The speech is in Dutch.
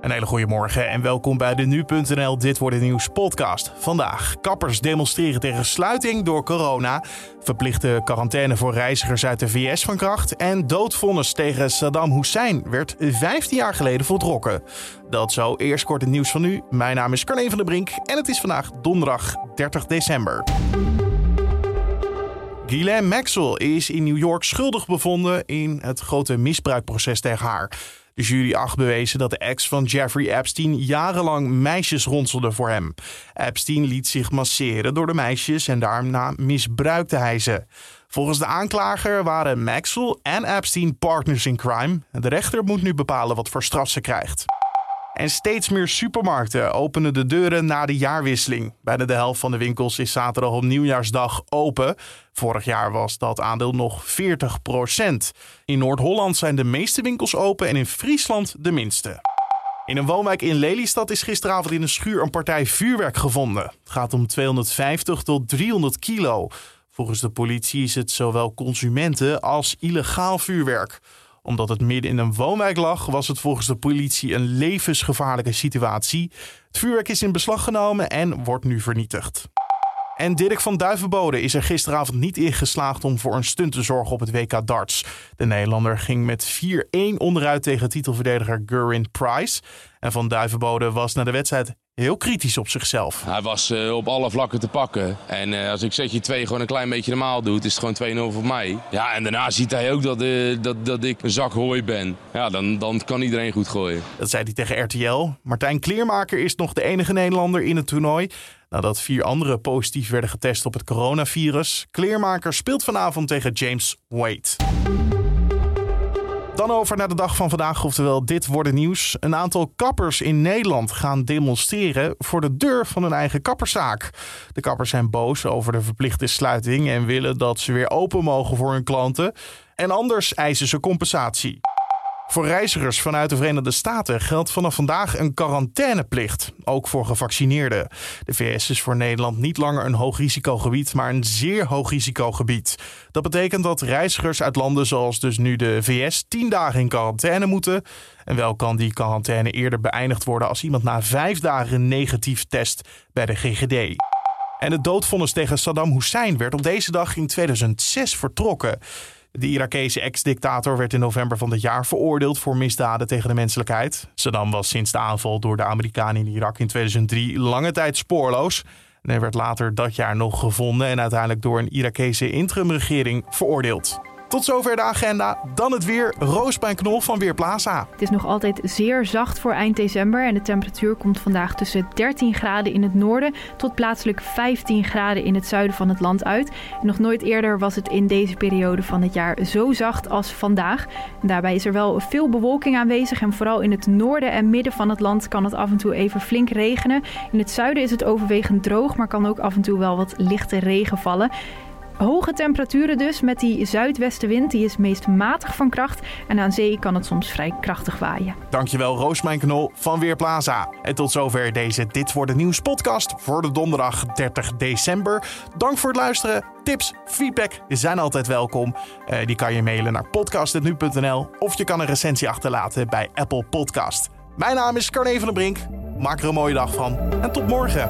Een hele goede morgen en welkom bij de Nu.nl Dit Wordt Het Nieuws podcast. Vandaag, kappers demonstreren tegen sluiting door corona, verplichte quarantaine voor reizigers uit de VS van kracht en doodvonnis tegen Saddam Hussein werd 15 jaar geleden voltrokken. Dat zo, eerst kort het nieuws van nu. Mijn naam is Carleen van der Brink en het is vandaag donderdag 30 december. Ghislaine Maxwell is in New York schuldig bevonden in het grote misbruikproces tegen haar. De jury acht bewezen dat de ex van Jeffrey Epstein jarenlang meisjes ronselde voor hem. Epstein liet zich masseren door de meisjes en daarna misbruikte hij ze. Volgens de aanklager waren Maxwell en Epstein partners in crime. De rechter moet nu bepalen wat voor straf ze krijgt. En steeds meer supermarkten openen de deuren na de jaarwisseling. Bijna de helft van de winkels is zaterdag op nieuwjaarsdag open. Vorig jaar was dat aandeel nog 40% In Noord-Holland zijn de meeste winkels open en in Friesland de minste. In een woonwijk in Lelystad is gisteravond in een schuur een partij vuurwerk gevonden. Het gaat om 250 tot 300 kilo. Volgens de politie is het zowel consumenten als illegaal vuurwerk omdat het midden in een woonwijk lag, was het volgens de politie een levensgevaarlijke situatie. Het vuurwerk is in beslag genomen en wordt nu vernietigd. En Dirk van Duivenbode is er gisteravond niet in geslaagd om voor een stunt te zorgen op het WK darts. De Nederlander ging met 4-1 onderuit tegen titelverdediger Gurin Price. En van Duivenbode was na de wedstrijd heel kritisch op zichzelf. Hij was uh, op alle vlakken te pakken. En uh, als ik je 2 gewoon een klein beetje normaal doet, is het gewoon 2-0 voor mij. Ja, en daarna ziet hij ook dat, uh, dat, dat ik een zak hooi ben. Ja, dan, dan kan iedereen goed gooien. Dat zei hij tegen RTL. Martijn Kleermaker is nog de enige Nederlander in het toernooi. Nadat vier anderen positief werden getest op het coronavirus. Kleermaker speelt vanavond tegen James Wade. Dan over naar de dag van vandaag, oftewel dit wordt het nieuws. Een aantal kappers in Nederland gaan demonstreren voor de deur van hun eigen kapperszaak. De kappers zijn boos over de verplichte sluiting en willen dat ze weer open mogen voor hun klanten. En anders eisen ze compensatie. Voor reizigers vanuit de Verenigde Staten geldt vanaf vandaag een quarantaineplicht, ook voor gevaccineerden. De VS is voor Nederland niet langer een hoog risicogebied, maar een zeer hoog risicogebied. Dat betekent dat reizigers uit landen zoals dus nu de VS 10 dagen in quarantaine moeten. En wel kan die quarantaine eerder beëindigd worden als iemand na vijf dagen negatief test bij de GGD. En het doodvonnis tegen Saddam Hussein werd op deze dag in 2006 vertrokken. De Irakese ex-dictator werd in november van dit jaar veroordeeld voor misdaden tegen de menselijkheid. Saddam was sinds de aanval door de Amerikanen in Irak in 2003 lange tijd spoorloos. En hij werd later dat jaar nog gevonden en uiteindelijk door een Irakese interimregering veroordeeld. Tot zover de agenda. Dan het weer. Roosbijn Knol van Weerplaza. Het is nog altijd zeer zacht voor eind december. En de temperatuur komt vandaag tussen 13 graden in het noorden tot plaatselijk 15 graden in het zuiden van het land uit. Nog nooit eerder was het in deze periode van het jaar zo zacht als vandaag. En daarbij is er wel veel bewolking aanwezig. En vooral in het noorden en midden van het land kan het af en toe even flink regenen. In het zuiden is het overwegend droog, maar kan ook af en toe wel wat lichte regen vallen. Hoge temperaturen dus met die zuidwestenwind. Die is meest matig van kracht. En aan zee kan het soms vrij krachtig waaien. Dankjewel Roosmijn Knol van Weerplaza. En tot zover deze Dit Wordt Het Nieuws podcast voor de donderdag 30 december. Dank voor het luisteren. Tips, feedback zijn altijd welkom. Uh, die kan je mailen naar podcast.nu.nl of je kan een recensie achterlaten bij Apple Podcast. Mijn naam is Carne van der Brink. Maak er een mooie dag van en tot morgen.